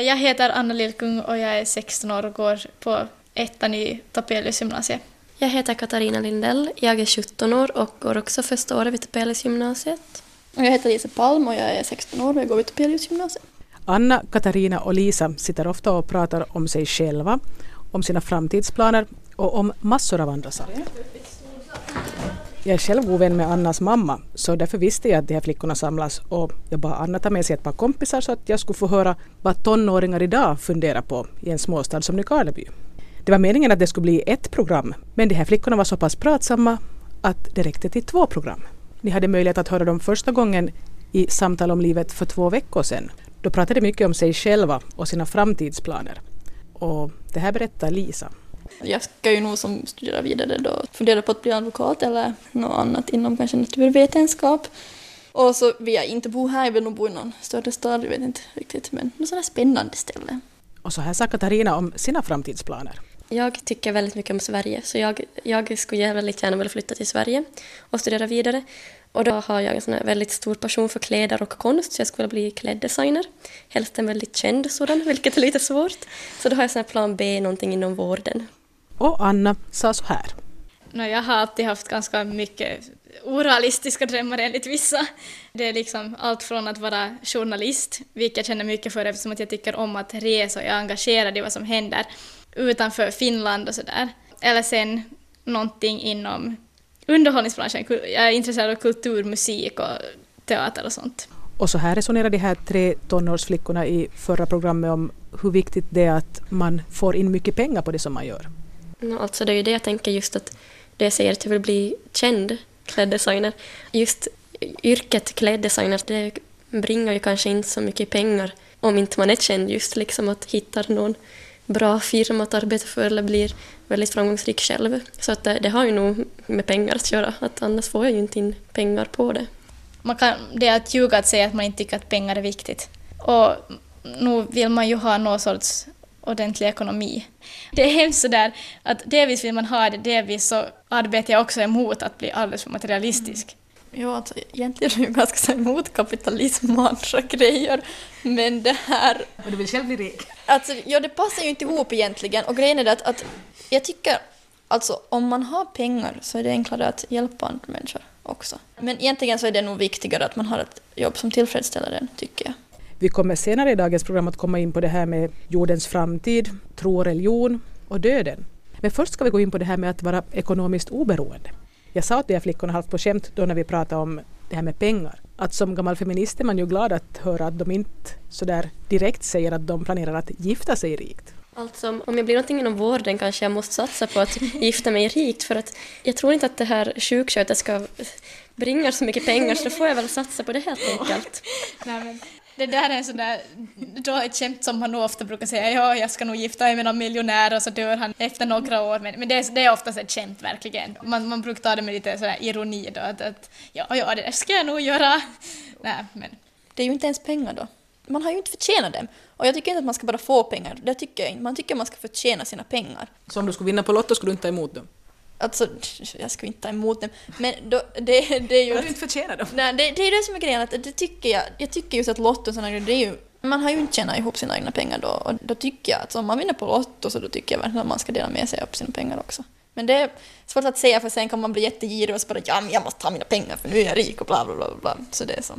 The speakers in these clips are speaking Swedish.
Jag heter Anna Lillkung och jag är 16 år och går på ettan i Topelius gymnasiet. Jag heter Katarina Lindell, jag är 17 år och går också första året vid Topelius gymnasiet. Och jag heter Lisa Palm och jag är 16 år och jag går vid Topelius gymnasiet. Anna, Katarina och Lisa sitter ofta och pratar om sig själva, om sina framtidsplaner och om massor av andra saker. Jag är själv god vän med Annas mamma så därför visste jag att de här flickorna samlas och jag bad Anna ta med sig ett par kompisar så att jag skulle få höra vad tonåringar idag funderar på i en småstad som Nykarleby. Det var meningen att det skulle bli ett program men de här flickorna var så pass pratsamma att det räckte till två program. Ni hade möjlighet att höra dem första gången i Samtal om livet för två veckor sedan. Då pratade de mycket om sig själva och sina framtidsplaner. Och det här berättar Lisa. Jag ska ju nog som studera vidare då fundera på att bli advokat eller något annat inom kanske naturvetenskap. Och så vill jag inte bo här, jag vill nog bo i någon större stad, jag vet inte riktigt, men något sådant spännande ställe. Och så här sa Katarina om sina framtidsplaner. Jag tycker väldigt mycket om Sverige, så jag, jag skulle väldigt gärna vilja flytta till Sverige och studera vidare. Och då har jag en sån väldigt stor passion för kläder och konst, så jag skulle vilja bli kläddesigner. Helst en väldigt känd sådan, vilket är lite svårt. Så då har jag sån plan B, någonting inom vården. Och Anna sa så här. No, jag har alltid haft ganska mycket orealistiska drömmar enligt vissa. Det är liksom allt från att vara journalist, vilket jag känner mycket för eftersom att jag tycker om att resa och jag är engagerad i vad som händer utanför Finland och sådär. Eller sen någonting inom underhållningsbranschen. Jag är intresserad av kultur, musik och teater och sånt. Och så här resonerar de här tre tonårsflickorna i förra programmet om hur viktigt det är att man får in mycket pengar på det som man gör. Mm, alltså det är ju det jag tänker just att det jag säger att jag vill bli känd kläddesigner. Just yrket kläddesigner, det bringar ju kanske inte så mycket pengar om inte man är känd just liksom att hitta någon bra firma att arbeta för eller blir väldigt framgångsrik själv. Så att det, det, har ju nog med pengar att göra, att annars får jag ju inte in pengar på det. Man kan, det är att ljuga att säga att man inte tycker att pengar är viktigt. Och nu vill man ju ha någon sorts ordentlig ekonomi. Det är hemskt sådär att delvis vill man ha det, delvis så arbetar jag också emot att bli alldeles för materialistisk. Mm. Jo, alltså, egentligen är jag ganska så emot kapitalism och andra grejer, men det här... Och du vill själv bli rik? Alltså, ja, det passar ju inte ihop egentligen, och grejen är det att, att jag tycker, alltså om man har pengar så är det enklare att hjälpa andra människor också. Men egentligen så är det nog viktigare att man har ett jobb som tillfredsställer en, tycker jag. Vi kommer senare i dagens program att komma in på det här med jordens framtid, tro och religion och döden. Men först ska vi gå in på det här med att vara ekonomiskt oberoende. Jag sa till de här flickorna halvt på skämt då när vi pratade om det här med pengar, att som gammal feminist är man ju glad att höra att de inte sådär direkt säger att de planerar att gifta sig rikt. Alltså om jag blir någonting inom vården kanske jag måste satsa på att gifta mig rikt för att jag tror inte att det här sjuksköterska bringar så mycket pengar så då får jag väl satsa på det helt enkelt. Nej, men det där är en sån där dåligt skämt som man nog ofta brukar säga, ja, jag ska nog gifta mig med någon miljonär och så dör han efter några år. Men, men det, är, det är oftast ett skämt verkligen. Man, man brukar ta det med lite sådär ironi då, att, att ja, ja, det där ska jag nog göra. Nej, men. Det är ju inte ens pengar då. Man har ju inte förtjänat dem. Och jag tycker inte att man ska bara få pengar, det tycker jag inte. Man tycker att man ska förtjäna sina pengar. Så om du skulle vinna på Lotto skulle du inte ta emot dem? Alltså, jag skulle inte ta emot dem. Men då, det, det är ju... Har du inte förtjänat dem? Nej, det, det är det som är grejen. Att det tycker jag, jag tycker just att Lotto och sådana grejer, det är ju... Man har ju inte tjänat ihop sina egna pengar då. Och då tycker jag att om man vinner på Lotto så då tycker jag verkligen att man ska dela med sig av sina pengar också. Men det är svårt att säga för sen kan man bli jättegirig och så bara ja men jag måste ha mina pengar för nu är jag rik och bla bla bla. bla. Så det är så.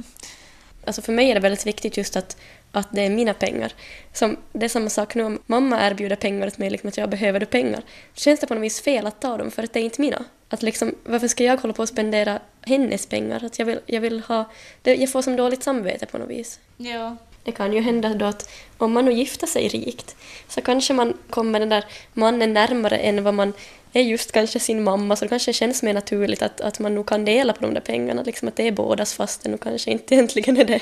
Alltså för mig är det väldigt viktigt just att, att det är mina pengar. Som, det är samma sak nu om mamma erbjuder pengar till mig, liksom att jag behöver pengar. Känns det på något vis fel att ta dem för att det är inte mina? Att liksom, varför ska jag hålla på att spendera hennes pengar? Att jag vill, jag vill ha... Det, jag får som dåligt samvete på något vis. Ja. Det kan ju hända då att om man nu gifter sig rikt så kanske man kommer den där mannen närmare än vad man är just kanske sin mamma så det kanske känns mer naturligt att, att man nog kan dela på de där pengarna, liksom att det är bådas fast det nog kanske inte egentligen är det.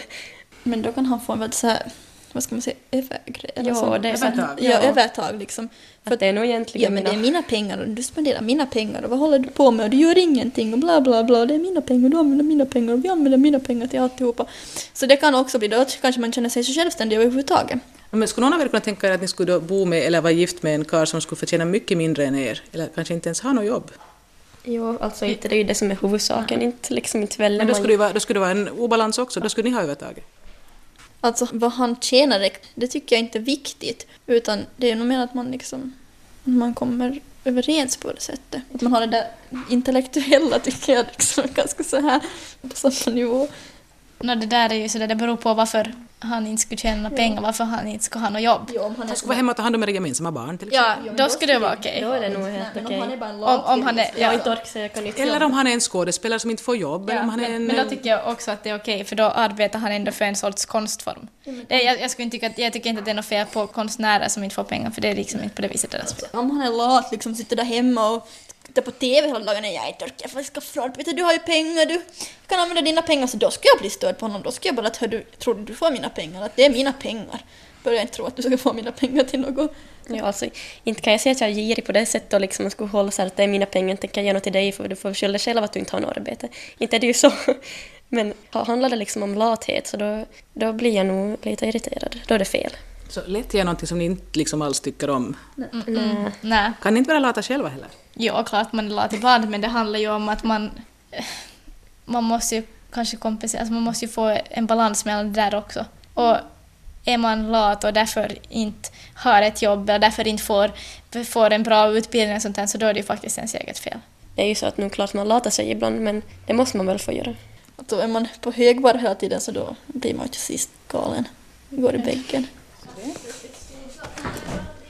Men då kan han få en väldigt så här, vad ska man säga, övergrej? Ja, så, det är så övertag. Ja, övertag liksom. För att det är nog egentligen Ja, men det är mina. mina pengar och du spenderar mina pengar och vad håller du på med och du gör ingenting och bla bla bla. Det är mina pengar, du använder mina pengar och vi använder mina pengar till alltihopa. Så det kan också bli då att kanske man känner sig så självständig överhuvudtaget. Men skulle någon av er kunna tänka er att ni skulle bo med eller vara gift med en karl som skulle förtjäna mycket mindre än er? Eller kanske inte ens ha något jobb? Jo, alltså inte det är ju det som är huvudsaken, inte liksom inte väljer Men då man skulle, det vara, då skulle det vara en obalans också, då skulle ni ha övertaget. Alltså vad han tjänar, det tycker jag inte är viktigt. Utan det är nog mer att man liksom, man kommer överens på det sättet. Att man har det där intellektuella tycker jag liksom ganska så här på samma nivå. No, det där är ju så det beror på varför han inte skulle tjäna pengar, varför han inte skulle ha något jobb. Jo, om han, Han skulle vara hemma och ta hand om era gemensamma barn till exempel. Ja, då skulle det vara okej. Då är det nog helt okej. om han är bara en Om, om han är, ja. Eller om han är en skådespelare som inte får jobb. eller Ja, om han är men, en, men då tycker jag också att det är okej, för då arbetar han ändå för en sorts konstform. Det, jag, jag, skulle inte tycka att, jag tycker inte att det är något fel på konstnärer som inte får pengar, för det är liksom inte på det viset deras fel. Om han är lat, liksom sitter där hemma och tittar på TV hela dagen, nej jag är inte orkar, jag ska fråga, vet du, du har ju pengar, du kan använda dina pengar, så då ska jag bli störd på honom, då ska jag bara att hör du, tror du du får mina pengar, att det är mina pengar. Börja inte tro att du ska få mina pengar till något. Ja, alltså, inte kan jag säga att jag är girig på det sättet och liksom skulle hålla så här att det är mina pengar, tänker jag ge något till dig för du får skylla dig själv att du inte har något arbete. Inte är det ju så. Men handlar det liksom om lathet så då, då blir jag nog lite irriterad. Då är det fel. Så lätt ge någonting som ni inte liksom alls tycker om. Nej. Nej. Kan ni inte vara lata själva heller? Jo, klart man är lat ibland, men det handlar ju om att man... Man måste ju kanske kompensera, alltså man måste ju få en balans mellan det där också. Och är man lat och därför inte har ett jobb eller därför inte får, får en bra utbildning och sånt där, så då är det ju faktiskt ens eget fel. Det är ju så att nu klart man latar sig ibland men det måste man väl få göra. Att då är man på högvarv hela tiden så då blir man ju till sist galen. Går i bänken.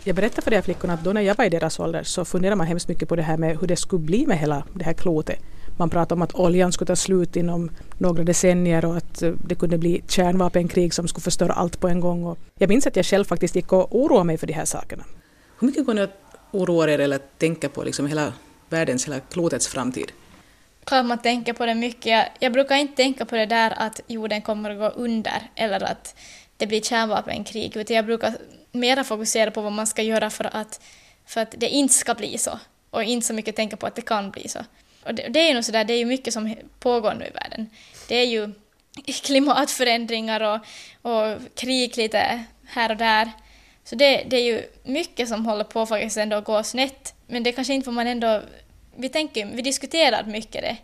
Jag berättade för de här flickorna att då när jag var i deras ålder så funderade man hemskt mycket på det här med hur det skulle bli med hela det här klotet. Man pratade om att oljan skulle ta slut inom några decennier och att eh, det kunde bli kärnvapenkrig som skulle förstöra allt på en gång. Och jag minns att jag själv faktiskt gick och oroade mig för de här sakerna. Hur mycket går ni att oroa er eller tänka på liksom hela världens, hela klotets framtid? Klart man tänker på det mycket. Jag, jag brukar inte tänka på det där att jorden kommer att gå under eller att det blir kärnvapenkrig, utan jag brukar mera fokusera på vad man ska göra för att, för att det inte ska bli så och inte så mycket tänka på att det kan bli så. Och det, det är ju nog sådär, det är ju mycket som pågår nu i världen. Det är ju klimatförändringar och, och krig lite här och där. Så det, det är ju mycket som håller på faktiskt ändå att gå snett. Men det är kanske inte vad man ändå... Vi, tänker, vi diskuterar mycket det.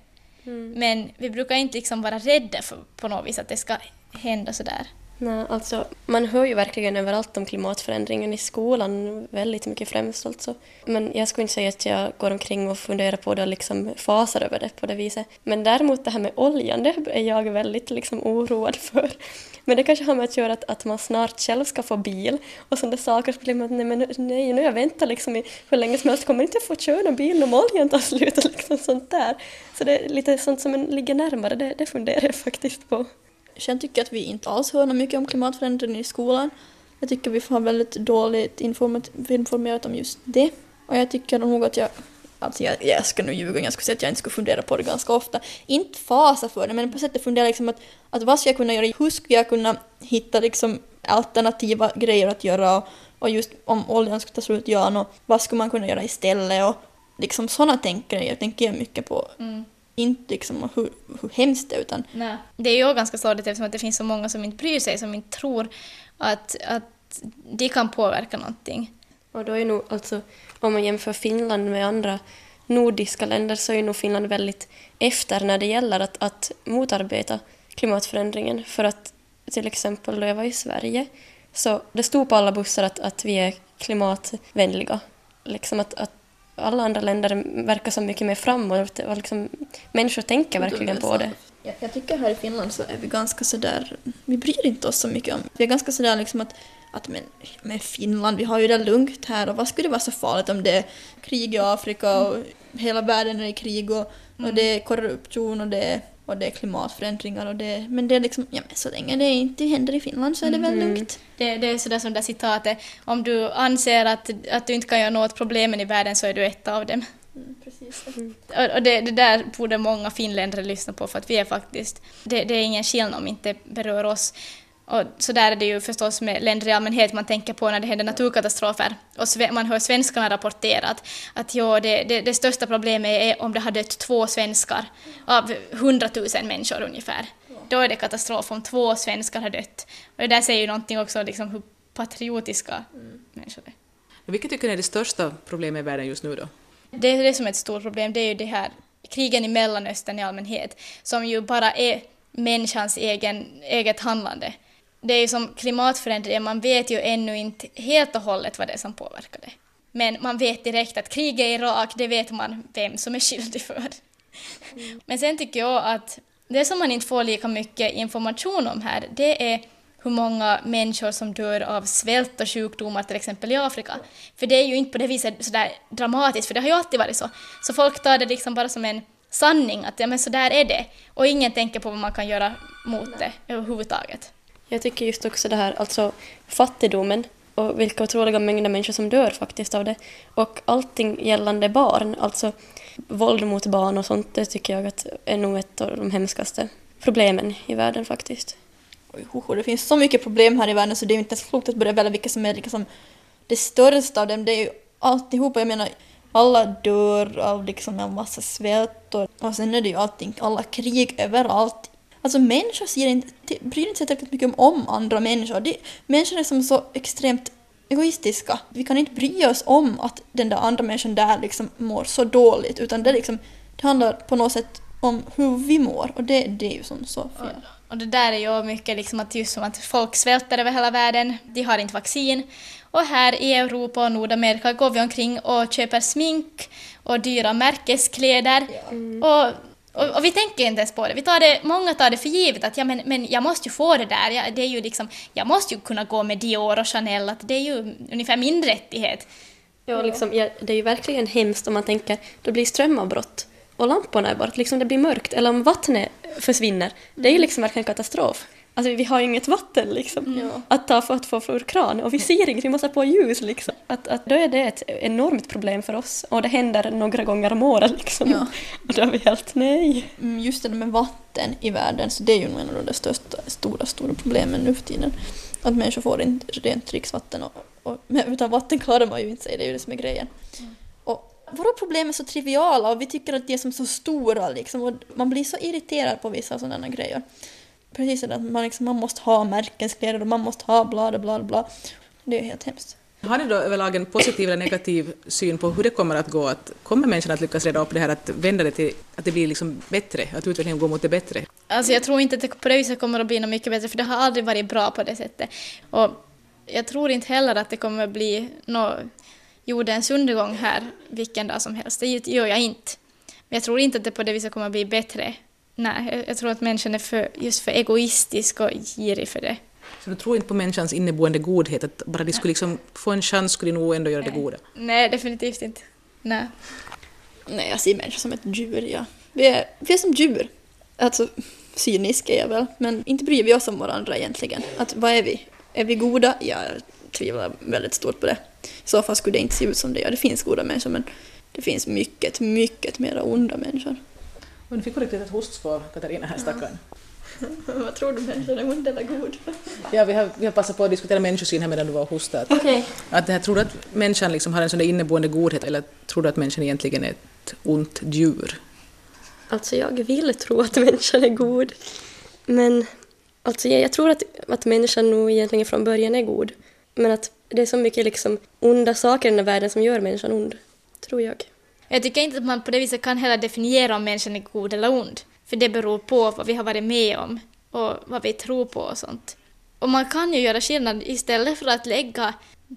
Men vi brukar inte liksom vara rädda för på något vis att det ska hända sådär. Nej, alltså, man hör ju verkligen överallt om klimatförändringen i skolan, väldigt mycket främst alltså. Men jag skulle inte säga att jag går omkring och funderar på det och liksom fasar över det på det viset. Men däremot det här med oljan, det är jag väldigt liksom oroad för. Men det kanske har med att göra att, att man snart själv ska få bil och sådana saker. Så blir man nej, men nej, nu har jag väntat liksom i hur länge som helst, kommer inte jag få köra någon bil om oljan tar slut och liksom sånt där. Så det är lite sånt som ligger närmare, det, det funderar jag faktiskt på. Sen tycker jag att vi inte alls hör något mycket om klimatförändringen i skolan. Jag tycker vi får väldigt dåligt informerat om just det. Och jag tycker nog att jag, alltså jag, jag ska nu ljuga, jag skulle säga att jag inte skulle fundera på det ganska ofta. Inte fasa för det, men på sättet fundera liksom att, att vad ska jag kunna göra, hur skulle jag kunna hitta liksom alternativa grejer att göra och, och just om oljan skulle ta slut, ja, och vad skulle man kunna göra istället och liksom sådana tänker jag, tänker jag mycket på. Mm. Inte liksom hur, hur hemskt det är utan Nej. Det är ju ganska sorgligt eftersom att det finns så många som inte bryr sig, som inte tror att, att de kan påverka någonting. Och då är nog alltså, om man jämför Finland med andra nordiska länder så är nog Finland väldigt efter när det gäller att, att motarbeta klimatförändringen. För att till exempel då jag var i Sverige så det stod på alla bussar att, att vi är klimatvänliga. Liksom att, att alla andra länder verkar så mycket mer framåt och liksom, människor tänker verkligen på det. Jag, jag tycker här i Finland så är vi ganska sådär, vi bryr inte oss så mycket om, vi är ganska sådär liksom att, att men, men Finland, vi har ju det lugnt här och vad skulle det vara så farligt om det är krig i Afrika och hela världen är i krig och, och det är korruption och det är, och det är klimatförändringar och det men det är liksom, ja men så länge det inte händer i Finland så är det väl lugnt. Det, det är sådär som det där citatet, om du anser att, att du inte kan göra något problemen i världen så är du ett av dem. precis. Och, och det, det där borde många finländare lyssna på för att vi är faktiskt, det, det är ingen skillnad om inte berör oss. Och så där är det ju förstås med länder i allmänhet man tänker på när det händer naturkatastrofer. Och man hör svenskarna rapportera att, att jo, det, det, det största problemet är om det har dött två svenskar av hundratusen människor ungefär. Då är det katastrof om två svenskar har dött. Och det där säger ju någonting också liksom hur patriotiska människor är. Vilket tycker ni är det största problemet i världen just nu då? Det är det som är ett stort problem, det är ju det här krigen i Mellanöstern i allmänhet, som ju bara är människans egen, eget handlande. Det är ju som klimatförändringen, man vet ju ännu inte helt och hållet vad det är som påverkar det. Men man vet direkt att kriget i Irak, det vet man vem som är skyldig för. Men sen tycker jag att det som man inte får lika mycket information om här, det är hur många människor som dör av svält och sjukdomar till exempel i Afrika. För det är ju inte på det viset sådär dramatiskt, för det har ju alltid varit så. Så folk tar det liksom bara som en sanning, att ja men så där är det. Och ingen tänker på vad man kan göra mot det överhuvudtaget. Jag tycker just också det här, alltså fattigdomen och vilka otroliga mängder människor som dör faktiskt av det. Och allting gällande barn, alltså våld mot barn och sånt, det tycker jag att är nog ett av de hemskaste problemen i världen faktiskt. Oj, det finns så mycket problem här i världen så det är inte ens klokt att börja välja vilka som är liksom det största av dem. Det är ju alltihopa, jag menar alla dör av liksom en massa svält och, och sen är det ju allting, alla krig överallt. Alltså människor ser inte, bryr inte sig tillräckligt mycket om, andra människor. Det, människor är som så extremt egoistiska. Vi kan inte bry oss om att den där andra människan där liksom mår så dåligt utan det, liksom, det handlar på något sätt om hur vi mår och det, det är ju som så fel. Och det där är ju mycket liksom att just som att folk svälter över hela världen, de har inte vaccin. Och här i Europa och Nordamerika går vi omkring och köper smink och dyra märkeskläder. Mm. Och, och, och, vi tänker inte ens på det. Vi tar det. Många tar det för givet att ja, men, men jag måste ju få det där. Jag, det är ju liksom, jag måste ju kunna gå med Dior och Chanel, att det är ju ungefär min rättighet. Ja, liksom, ja, det är ju verkligen hemskt om man tänker, det blir strömavbrott och lamporna är bort, liksom det blir mörkt, eller om vattnet försvinner. Det är ju liksom verkligen katastrof. Alltså vi har ju inget vatten liksom mm. att ta för att få ur kran och vi ser inget, vi måste ha på ljus liksom. Att, att då är det ett enormt problem för oss och det händer några gånger om året liksom. Ja. Och då är vi helt nej. Mm, just det med vatten i världen, så det är ju nog en av de största, stora, stora problemen nu för tiden. Att människor får inte rent dricksvatten och, och utan vatten klarar man ju inte sig, det är ju det som är grejen. Mm våra problem är så triviala och vi tycker att de är som så stora liksom och man blir så irriterad på vissa sådana grejer. Precis som att man, liksom, man måste ha märkeskläder och man måste ha bla bla bla. Det är helt hemskt. Har ni då överlag en positiv eller negativ syn på hur det kommer att gå? Att kommer människan att lyckas reda upp det här, att vända det till att det blir liksom bättre, att utvecklingen går mot det bättre? Alltså jag tror inte att det på det viset kommer att bli något mycket bättre, för det har aldrig varit bra på det sättet. Och jag tror inte heller att det kommer att bli något jordens undergång här vilken dag som helst. Det gör jag inte. Men jag tror inte att det på det viset kommer att bli bättre. Nej, jag tror att människan är för, just för egoistisk och girig för det. Så du tror inte på människans inneboende godhet, att bara de skulle liksom få en chans skulle de nog ändå göra Nej. det goda? Nej, definitivt inte. Nej. Nej, jag ser människan som ett djur, ja. Vi är, vi är som djur. Alltså, cyniska är jag väl, men inte bryr vi oss om varandra egentligen. Att vad är vi? Är vi goda? Jag tvivlar väldigt stort på det. I så fall skulle det inte se ut som det gör. Det finns goda människor men det finns mycket, mycket mera onda människor. Men du fick riktigt ett hostsvar, Katarina, här stackaren. Vad tror du, människan är ond eller god? Ja, vi har, vi har passat på att diskutera människosyn här medan du var och hostade. Okay. Att det här, tror du att människan liksom har en sån där inneboende godhet eller tror du att människan egentligen är ett ont djur? Alltså jag vill tro att människan är god. Men alltså jag, jag tror att, att människan nog egentligen från början är god. Men att det är så mycket liksom onda saker i den här världen som gör människan ond, tror jag. Jag tycker inte att man på det viset kan heller definiera om människan är god eller ond. För det beror på vad vi har varit med om och vad vi tror på och sånt. Och man kan ju göra skillnad istället för att lägga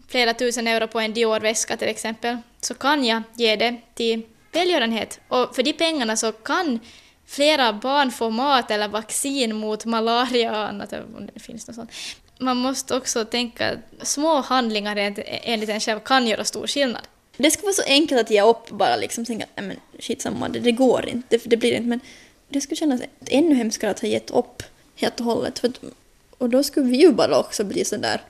flera tusen euro på en Dior-väska till exempel, så kan jag ge det till välgörenhet. Och för de pengarna så kan flera barn få mat eller vaccin mot malaria och annat, om det finns något sånt man måste också tänka att små handlingar enligt en själv kan göra stor skillnad. Det skulle vara så enkelt att ge upp bara liksom tänka att men shit samma, det, det går inte, det, det blir inte men det skulle kännas ännu hemskare att ha gett upp helt och hållet för att, och då skulle vi ju bara också bli sådär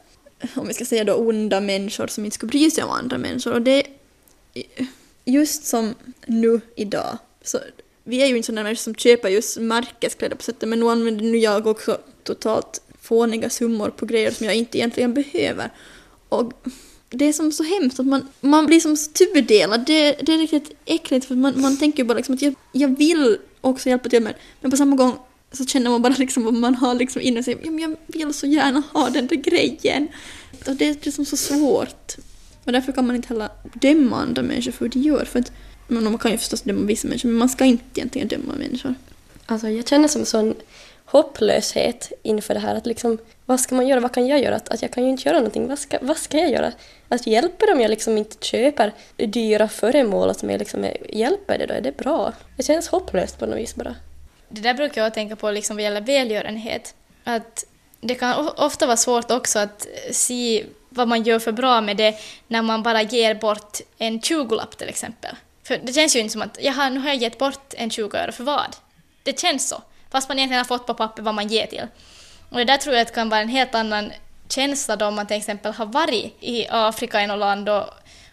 om vi ska säga då onda människor som inte skulle bry sig om andra människor och det just som nu idag så vi är ju inte sådana människor som köper just märkeskläder på sättet men nu använder nu jag också totalt fåniga summor på grejer som jag inte egentligen behöver. Och det är som så hemskt att man, man blir som tudelad. Det, det är riktigt äckligt för man, man tänker bara liksom att jag, jag vill också hjälpa till med men på samma gång så känner man bara liksom vad man har liksom inne sig. Jag vill så gärna ha den där grejen. Och det är liksom så svårt. Och därför kan man inte heller döma andra människor för hur de gör. För att, man kan ju förstås döma vissa människor men man ska inte egentligen döma människor. Alltså jag känner som en sån hopplöshet inför det här. Att liksom, vad ska man göra? Vad kan jag göra? Att, att jag kan ju inte göra någonting. Vad ska, vad ska jag göra? Att hjälper om jag liksom inte köper dyra föremål som jag liksom hjälper det då? Är det bra? Det känns hopplöst på något vis bara. Det där brukar jag tänka på liksom vad gäller välgörenhet. Att det kan ofta vara svårt också att se vad man gör för bra med det när man bara ger bort en 20-lapp till exempel. För det känns ju inte som att jaha, nu har jag gett bort en 20 öre för vad? Det känns så. Fast man egentligen har fått på papper vad man ger till. Och det där tror jag att kan vara en helt annan känsla då om man till exempel har varit i Afrika i något land och,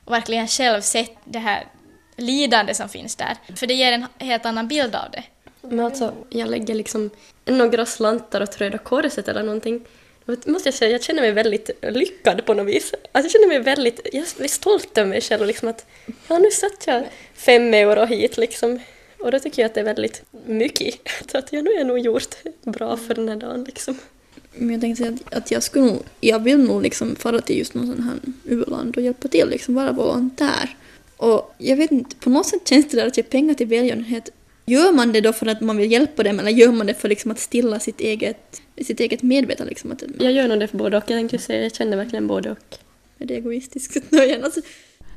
och verkligen själv sett det här lidande som finns där. För det ger en helt annan bild av det. Men alltså, jag lägger liksom några slantar åt Röda Korset eller någonting. Då måste jag säga, jag känner mig väldigt lyckad på något vis. Alltså, jag känner mig väldigt, jag är stolt över mig själv liksom att ja, nu satt jag fem euro hit liksom. Och då tycker jag att det är väldigt mycket. Så att jag nu har nog gjort bra för den här dagen liksom. Men jag tänkte säga att, att jag skulle nog, jag vill nog liksom fara till just någon sån här u-land och hjälpa till, liksom vara volontär. Och jag vet inte, på något sätt känns det där att ge pengar till välgörenhet Gör man det då för att man vill hjälpa dem eller gör man det för liksom att stilla sitt eget, sitt eget medvetande? Liksom att, jag gör nog det för både och. Jag tänkte säga, jag känner verkligen både och. Är det egoistiskt? alltså.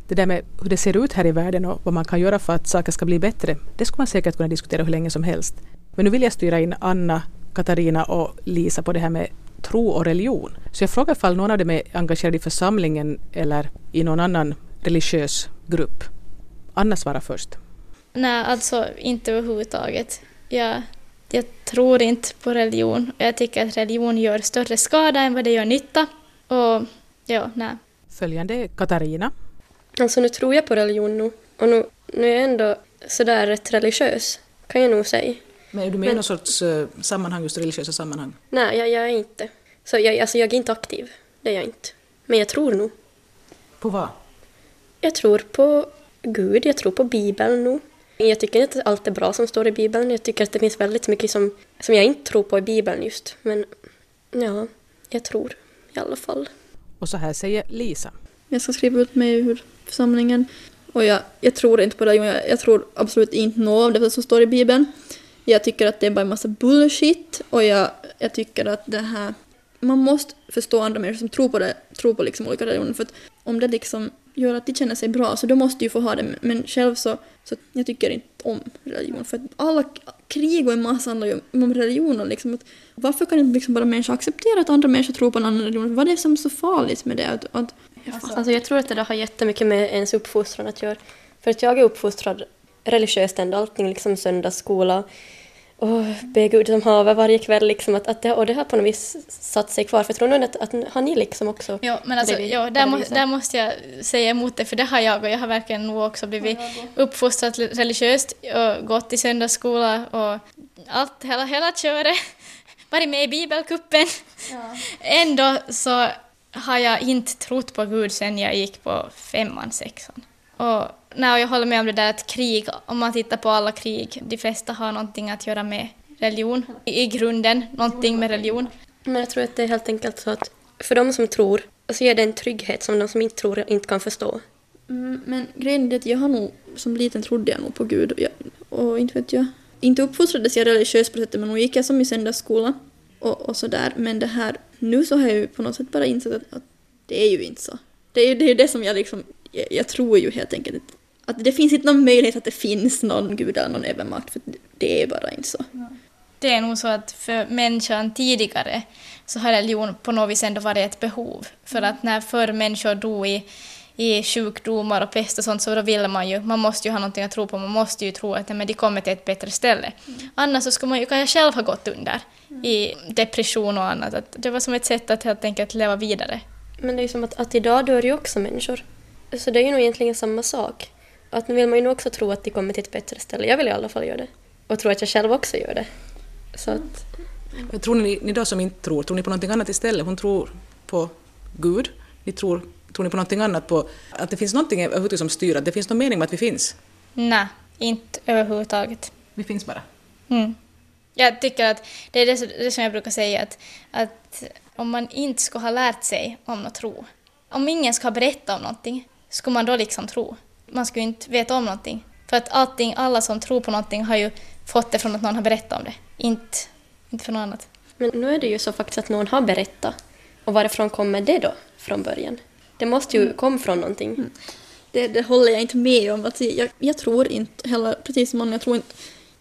Det där med hur det ser ut här i världen och vad man kan göra för att saker ska bli bättre, det skulle man säkert kunna diskutera hur länge som helst. Men nu vill jag styra in Anna, Katarina och Lisa på det här med tro och religion. Så jag frågar ifall någon av dem är engagerad i församlingen eller i någon annan religiös grupp. Anna svarar först. Nej, alltså inte överhuvudtaget. Jag, jag tror inte på religion. Jag tycker att religion gör större skada än vad det gör nytta. Och ja, nej. Följande är Katarina. Alltså nu tror jag på religion nu. Och nu, nu är jag ändå sådär rätt religiös, kan jag nog säga. Men är du med i någon sorts uh, sammanhang, just religiösa sammanhang? Nej, jag, jag är inte. Så jag, alltså jag är inte aktiv, det är jag inte. Men jag tror nog. På vad? Jag tror på Gud, jag tror på Bibeln nog. Jag tycker inte att allt är bra som står i Bibeln. Jag tycker att det finns väldigt mycket som, som jag inte tror på i Bibeln just. Men ja, jag tror i alla fall. Och så här säger Lisa. Jag ska skriva ut mig ur församlingen. Och jag, jag tror inte på det. Jag, jag tror absolut inte något av det som står i Bibeln. Jag tycker att det är bara en massa bullshit. Och jag, jag tycker att det här... Man måste förstå andra människor som tror på det, tror på liksom olika religioner. För att om det liksom gör att de känner sig bra så då måste du ju få ha det. Men själv så, så jag tycker inte om religion. För att alla krig och en massa handlar ju om religion. Liksom. Att varför kan inte liksom bara människor acceptera att andra människor tror på en annan religion? Vad är det som är så farligt med det? Att, att, alltså, alltså jag tror att det har jättemycket med ens uppfostran att göra. För att jag är uppfostrad religiöst ändå, allting liksom söndagsskola och be Gud som haver varje kväll. Liksom, att, att det, och det har på något vis satt sig kvar. För jag tror nog att, att har ni liksom också... Ja, men alltså, det, ja, där, må, där måste jag säga emot det, för det har jag och jag har verkligen nog också blivit uppfostrad religiöst och gått i söndagsskola och allt, hela, hela köret. Varit med i bibelkuppen. Ja. Ändå så har jag inte trott på Gud sen jag gick på femman, sexan. Och nej, jag håller med om det där att krig, om man tittar på alla krig, de flesta har någonting att göra med religion. I, i grunden, någonting med religion. Men jag tror att det är helt enkelt så att för de som tror så ger det en trygghet som de som inte tror inte kan förstå. Mm, men grejen är att jag har nog, som liten trodde jag nog på Gud och, jag, och inte vet jag, inte uppfostrades jag religiöst på sättet men nog gick jag som i söndagsskola och, och sådär. Men det här, nu så har jag ju på något sätt bara insett att, det är ju inte så. Det är ju det, är det som jag liksom jag, jag tror ju helt enkelt att det finns inte någon möjlighet att det finns någon gud eller någon övermakt, för det är bara inte så. Det är nog så att för människan tidigare så har religion på något vis ändå varit ett behov. För att när förr människor dog i, i sjukdomar och pest och sånt så då ville man ju, man måste ju ha någonting att tro på, man måste ju tro att men de kommer till ett bättre ställe. Mm. Annars så skulle man ju kanske själv ha gått under mm. i depression och annat. Att det var som ett sätt att helt enkelt leva vidare. Men det är ju som att, att idag dör ju också människor. Så det är ju nog egentligen samma sak. Att nu vill man ju nog också tro att de kommer till ett bättre ställe. Jag vill i alla fall göra det. Och tro att jag själv också gör det. Så att... Men tror ni, ni då som inte tror, tror ni på någonting annat istället? Hon tror på Gud. Ni tror, tror ni på någonting annat? På att det finns någonting överhuvudtaget som styr, att det finns någon mening med att vi finns? Nej, inte överhuvudtaget. Vi finns bara? Mm. Jag tycker att det är det, som jag brukar säga, att, att om man inte skulle ha lärt sig om något tro, om ingen ska berätta om någonting, skulle man då liksom tro? Man skulle inte veta om någonting. För att allting, alla som tror på någonting har ju fått det från att någon har berättat om det. Inte Inte för något annat. Men nu är det ju så faktiskt att någon har berättat. Och varifrån kommer det då från början? Det måste ju komma från någonting. Det, det håller jag inte med om. Att jag, jag tror inte heller, precis som någon, jag tror inte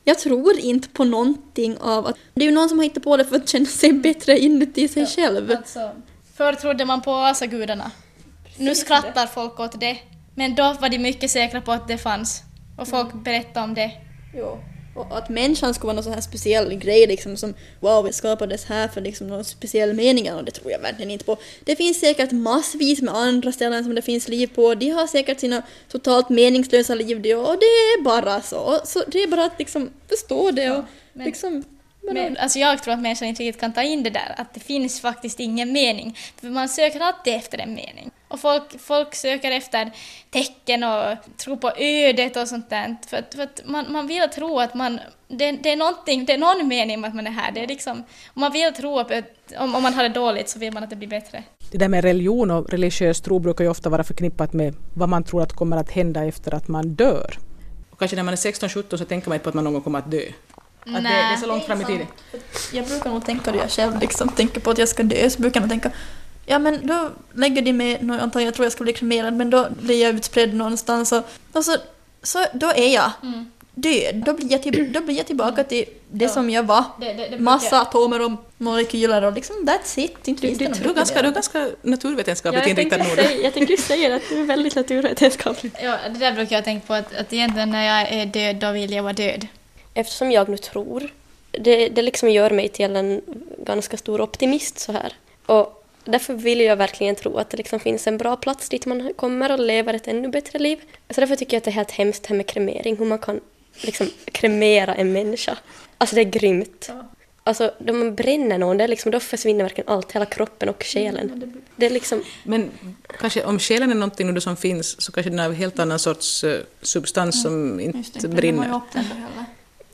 jag tror inte på någonting av att det är ju någon som har hittat på det för att känna sig bättre inuti sig själv. Alltså, förr trodde man på asagudarna. Nu skrattar folk åt det. Men då var de mycket säkra på att det fanns. Och folk berättade om det. Jo. Och att människan skulle vara någon sån här speciell grej liksom som wow, vi skapades här för liksom någon speciell mening och det tror jag verkligen inte på. Det finns säkert massvis med andra ställen som det finns liv på. De har säkert sina totalt meningslösa liv de, och det är bara så. Så det är bara att liksom förstå det och men- liksom Men, alltså jag tror att människan inte riktigt kan ta in det där, att det finns faktiskt ingen mening. För man söker alltid efter en mening. Och folk, folk söker efter tecken och tror på ödet och sånt där. För att, för att man, man vill tro att man... Det, det, är någonting, det är någon mening med att man är här. Det är liksom, om man vill tro att om, om man har det dåligt så vill man att det blir bättre. Det där med religion och religiös tro brukar ju ofta vara förknippat med vad man tror att kommer att hända efter att man dör. Och kanske när man är 16-17 så tänker man inte på att man någon gång kommer att dö. Att det, det är så långt fram i tiden. Jag brukar nog tänka det jag själv liksom tänker på att jag ska dö så brukar jag nog tänka Ja men då lägger de mig, nå- antar jag tror jag ska bli kremerad men då blir jag utspridd någonstans och, och så, så då är jag död. Då blir jag, till, då blir jag tillbaka till det Ja. som jag var. Det, det, det Massa atomer och molekyler och liksom that's it. Inte Du- du Du är ganska, du är ganska naturvetenskapligt jag, inriktad nog. säga, jag tänkte just säga att du är väldigt naturvetenskaplig. Ja, det där brukar jag tänka på att, att egentligen när jag är död, då vill jag vara död. Eftersom jag nu tror, det, det liksom gör mig till en ganska stor optimist så här. Och därför vill jag verkligen tro att det liksom finns en bra plats dit man kommer och lever ett ännu bättre liv. Så därför tycker jag att det är helt hemskt det här med kremering, hur man kan liksom kremera en människa. Alltså det är grymt. Alltså då man bränner någon, det är liksom, då försvinner verkligen allt, hela kroppen och själen. Det är liksom, Men kanske om själen är någonting som finns så kanske den är av helt annan sorts eh, substans som Just inte det, brinner. upp den.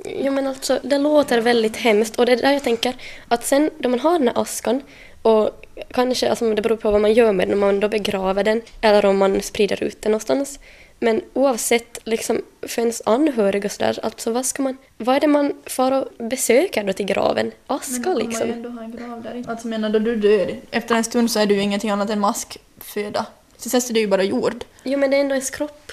Jo men alltså det låter väldigt hemskt och det är där jag tänker att sen då man har den här askan och kanske, alltså det beror på vad man gör med den, om man då begraver den eller om man sprider ut den någonstans. Men oavsett liksom för ens anhöriga sådär, alltså vad ska man, vad är det man far och besöker då till graven? Aska Men då kommer liksom. ju ändå ha en grav där. Alltså menar då du dör, efter en stund så är du ju ingenting annat än maskföda. Till sist är du ju bara jord. Jo men det är ändå ens kropp.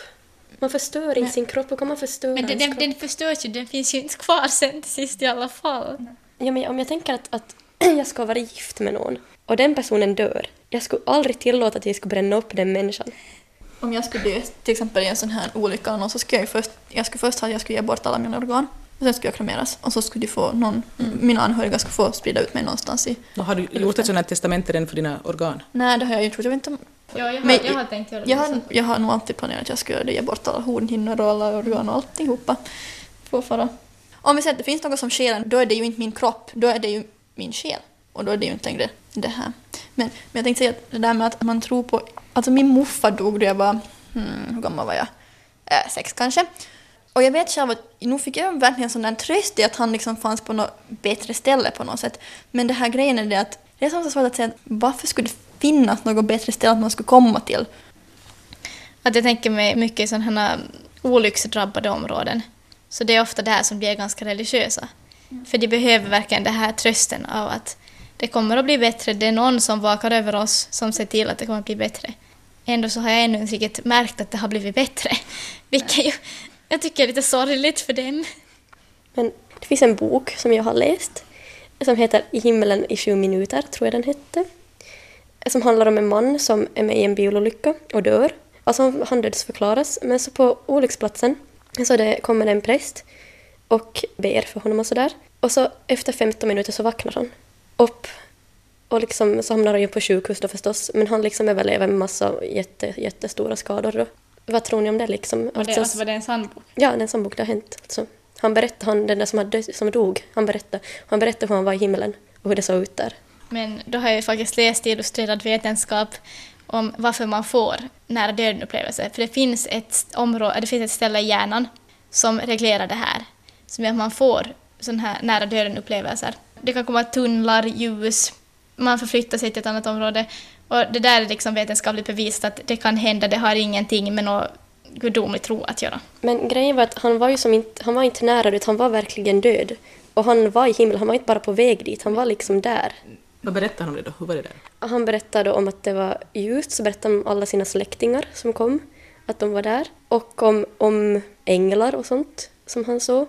Man förstör inte sin kropp, och kan man förstöra Men den, den, den förstörs ju, den finns ju inte kvar sen till sist i alla fall. Ja, men om jag tänker att, att jag ska vara gift med någon och den personen dör, jag skulle aldrig tillåta att jag skulle bränna upp den människan. Om jag skulle dö till exempel i en sån här olycka något, så skulle jag ju först, jag skulle först ha att jag skulle ge bort alla mina organ. Och sen skulle jag kremeras. Och så skulle de få någon, mina anhöriga skulle få sprida ut mig någonstans i... Och har du gjort ett sådant här testamente redan för dina organ? Nej, det har jag inte gjort. Jag vet inte. Ja, jag har, Men- jag har tänkt göra det. Jag har, jag har nog alltid planerat att jag ska göra det, ge bort alla hornhinnor och alla organ och alltihopa. Om vi säger att det finns något som själen, då är det ju inte min kropp, då är det ju min själ. Och då är det ju inte längre det här. Men, men jag tänkte säga att det där med att man tror på... Alltså min morfar dog då jag var... Hmm, hur gammal var jag? Eh, sex kanske. Och jag vet själv att nu fick jag verkligen sån där tröst i att han liksom fanns på något bättre ställe på något sätt. Men det här grejen är det att det är så svårt att säga att varför skulle det finnas något bättre ställe att man skulle komma till? Att jag tänker mig mycket sådana här olycksdrabbade områden. Så det är ofta där som de är ganska religiösa. För de behöver verkligen den här trösten av att det kommer att bli bättre. Det är någon som vakar över oss som ser till att det kommer att bli bättre. Ändå så har jag ännu inte riktigt märkt att det har blivit bättre. Vilket ju, jag tycker är lite sorgligt för dem. Men det finns en bok som jag har läst som heter I himmelen i sju minuter, tror jag den hette. Som handlar om en man som är med i en bilolycka och dör. Alltså han dödsförklaras, men så på olycksplatsen så det kommer det en präst och ber för honom och sådär. Och så efter 15 minuter så vaknar han upp och liksom, så hamnar han ju på sjukhus då förstås, men han liksom överlever med massa jätte, jättestora skador då. Vad tror ni om det liksom? Och det, alltså var det en sann bok? Ja, det är en sån bok det har hänt. Alltså, han berättade, han, den där som, hade, som dog, han berättade, han berättade hur han var i himlen och hur det såg ut där. Men då har jag ju faktiskt läst i illustrerad vetenskap om varför man får nära döden-upplevelser. För det finns, ett område, det finns ett ställe i hjärnan som reglerar det här. Som gör att man får sådana här nära döden-upplevelser. Det kan komma tunnlar, ljus, man förflyttar sig till ett annat område. Och det där är liksom vetenskapligt bevisat att det kan hända, det har ingenting med något gudomlig tro att göra. Men grejen var att han var ju som inte, han var inte nära utan han var verkligen död. Och han var i himlen, han var inte bara på väg dit, han var liksom där. Vad berättade han om det då? Hur var det där? Han berättade om att det var ljust, så berättade han om alla sina släktingar som kom, att de var där. Och om, om änglar och sånt som han såg.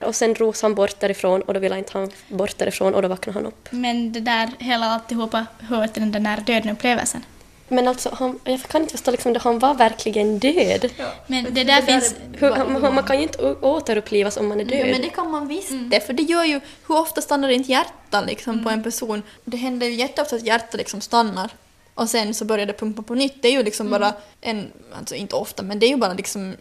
Och sen drogs han bort därifrån och då ville inte han bort därifrån och då vaknade han upp. Men det där, hela alltihopa hör till den där döden-upplevelsen. Men alltså, han, jag kan inte förstå, liksom, det, han var verkligen död. Men det där finns... Hur, han, man kan ju inte återupplivas om man är död. Ja, men det kan man visst det, för det gör ju, hur ofta stannar inte hjärtat liksom på en person? Det händer ju jätteofta att hjärtat liksom stannar och sen så börjar det pumpa på nytt. Det är ju liksom bara en, alltså inte ofta, men det är ju bara liksom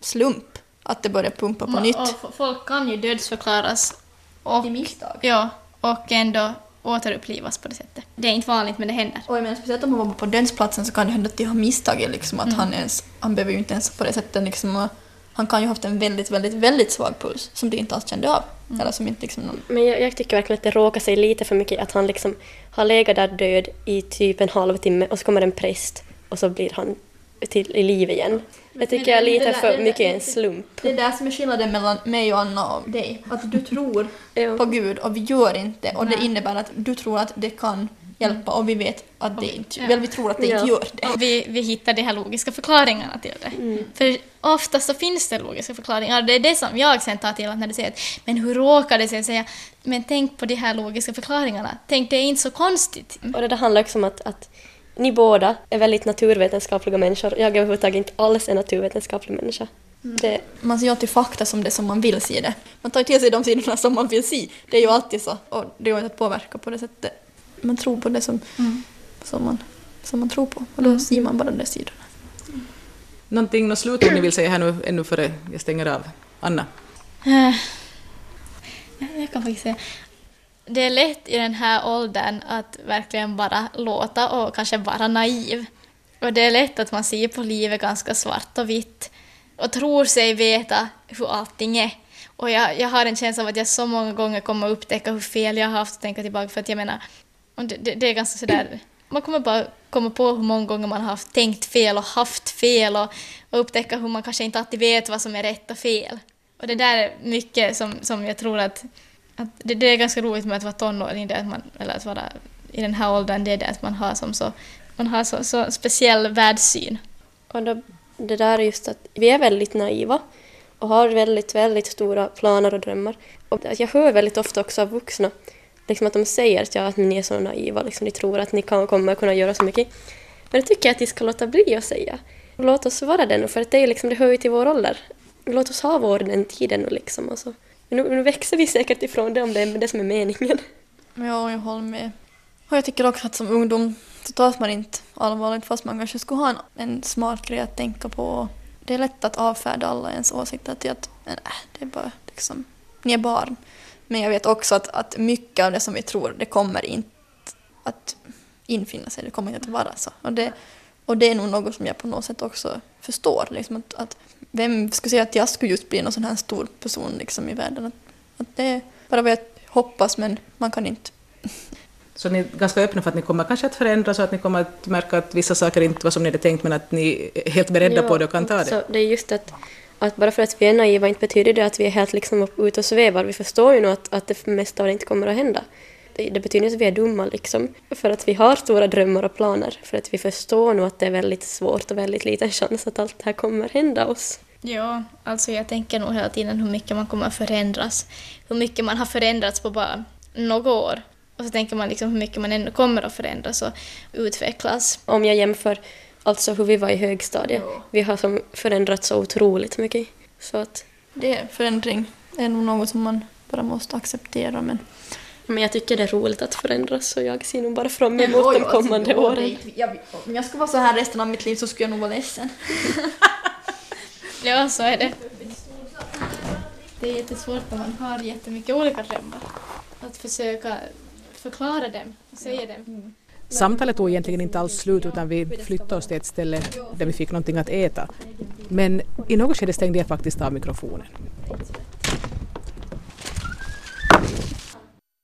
slump att det börjar pumpa på nytt. Och f- folk kan ju dödsförklaras och, I misstag. ja, och ändå återupplivas på det sättet. Det är inte vanligt, men det händer. Och jag menar speciellt om man var på dödsplatsen så kan det hända att de har misstagit liksom att han ens, han behöver ju inte ens på det sättet liksom, han kan ju ha haft en väldigt, väldigt, väldigt svag puls som de inte alls kände av. Eller som inte liksom någon... Men jag, jag tycker verkligen att det råkar sig lite för mycket att han liksom har legat där död i typ en halvtimme och så kommer en präst och så blir han till i liv igen. Det tycker jag är det- det där- för det där- mycket en slump. Det är där som är skillnaden mellan mig och Anna och dig. Att du tror Ja. på Gud och vi gör inte. Och det innebär att du tror att det kan hjälpa och vi vet att det inte... Väl, vi tror att det Ja. inte gör det. Och vi, vi hittar de här logiska förklaringarna till det. För ofta så finns det logiska förklaringar. Det är det som jag sen tar till att när du säger att men hur råkar det sig? Säga, men tänk på de här logiska förklaringarna. Tänk, det är inte så konstigt. Och det handlar också om att, att ni båda är väldigt naturvetenskapliga människor. Jag är överhuvudtaget inte alls en naturvetenskaplig människa. Det, Man ser ju alltid fakta som det som man vill se det. Man tar till sig de sidorna som man vill se. Det är ju alltid så. Och det går inte att påverka på det sättet. Man tror på det som, som, man, som man tror på. Och då ser man bara de sidorna. Någonting, något slutord ni vill säga här nu ännu före jag stänger av? Anna? Eh, Jag kan faktiskt säga. Det är lätt i den här åldern att verkligen bara låta och kanske vara naiv. Och det är lätt att man ser på livet ganska svart och vitt och tror sig veta hur allting är. Och jag, jag har en känsla av att jag så många gånger kommer att upptäcka hur fel jag har haft och tänka tillbaka för att jag menar, det, det, det är ganska sådär, man kommer bara komma på hur många gånger man har haft tänkt fel och haft fel och, och upptäcka hur man kanske inte alltid vet vad som är rätt och fel. Och det där är mycket som, som jag tror att, att det, det är ganska roligt med att vara tonåring, det att man, eller att vara i den här åldern, det är det att man har som så, man har så, så speciell världssyn. och då, det där är just att vi är väldigt naiva och har väldigt, väldigt stora planer och drömmar. Och jag hör väldigt ofta också av vuxna liksom att de säger att, ja, att ni är så naiva, liksom, ni tror att ni kan, kommer kunna göra så mycket. Men det tycker jag att ni ska låta bli att säga. Låt oss vara det nu, för att det, är liksom, det hör ju till vår ålder. Låt oss ha vår den tiden nu liksom. Och så. Nu, nu växer vi säkert ifrån det om det är det som är meningen. Ja, jag håller med. Och jag tycker också att som ungdom så tas man inte allvarligt fast man kanske skulle ha en, en smart grej att tänka på. Det är lätt att avfärda alla ens åsikter till att nej, äh, det är bara liksom, ni är barn. Men jag vet också att, att mycket av det som vi tror, det kommer inte att infinna sig, det kommer inte att vara så. Och det, och det är nog något som jag på något sätt också förstår. Liksom att, att vem skulle säga att jag skulle just bli någon sån här stor person liksom i världen? Att, att det är bara vad jag hoppas, men man kan inte Så ni är ganska öppna för att ni kommer kanske att förändras och att ni kommer att märka att vissa saker inte var som ni hade tänkt men att ni är helt beredda på det och kan ta det. Så det är just att, att bara för att vi är naiva inte betyder det att vi är helt liksom ute och svävar. Vi förstår ju nog att, att det mesta av det inte kommer att hända. Det, betyder inte att vi är dumma liksom. För att vi har stora drömmar och planer. För att vi förstår nog att det är väldigt svårt och väldigt liten chans att allt det här kommer hända oss. Ja, alltså jag tänker nog hela tiden hur mycket man kommer att förändras. Hur mycket man har förändrats på bara några år. Och så tänker man liksom hur mycket man ännu kommer att förändras och utvecklas. Om jag jämför alltså hur vi var i högstadiet. Vi har som förändrats så otroligt mycket. Så att, Det är förändring. Det är nog något som man bara måste acceptera. Men men jag tycker det är roligt att förändras så jag ser nog bara fram emot de kommande åren. om jag skulle vara så här resten av mitt liv så skulle jag nog vara ledsen. Ja, så är det. Det är jättesvårt när man har jättemycket olika drömmar. Att försöka förklara dem och säga dem. Samtalet tog egentligen inte alls slut utan vi flyttade oss till ett ställe där vi fick någonting att äta. Men i något skede stängde jag faktiskt av mikrofonen.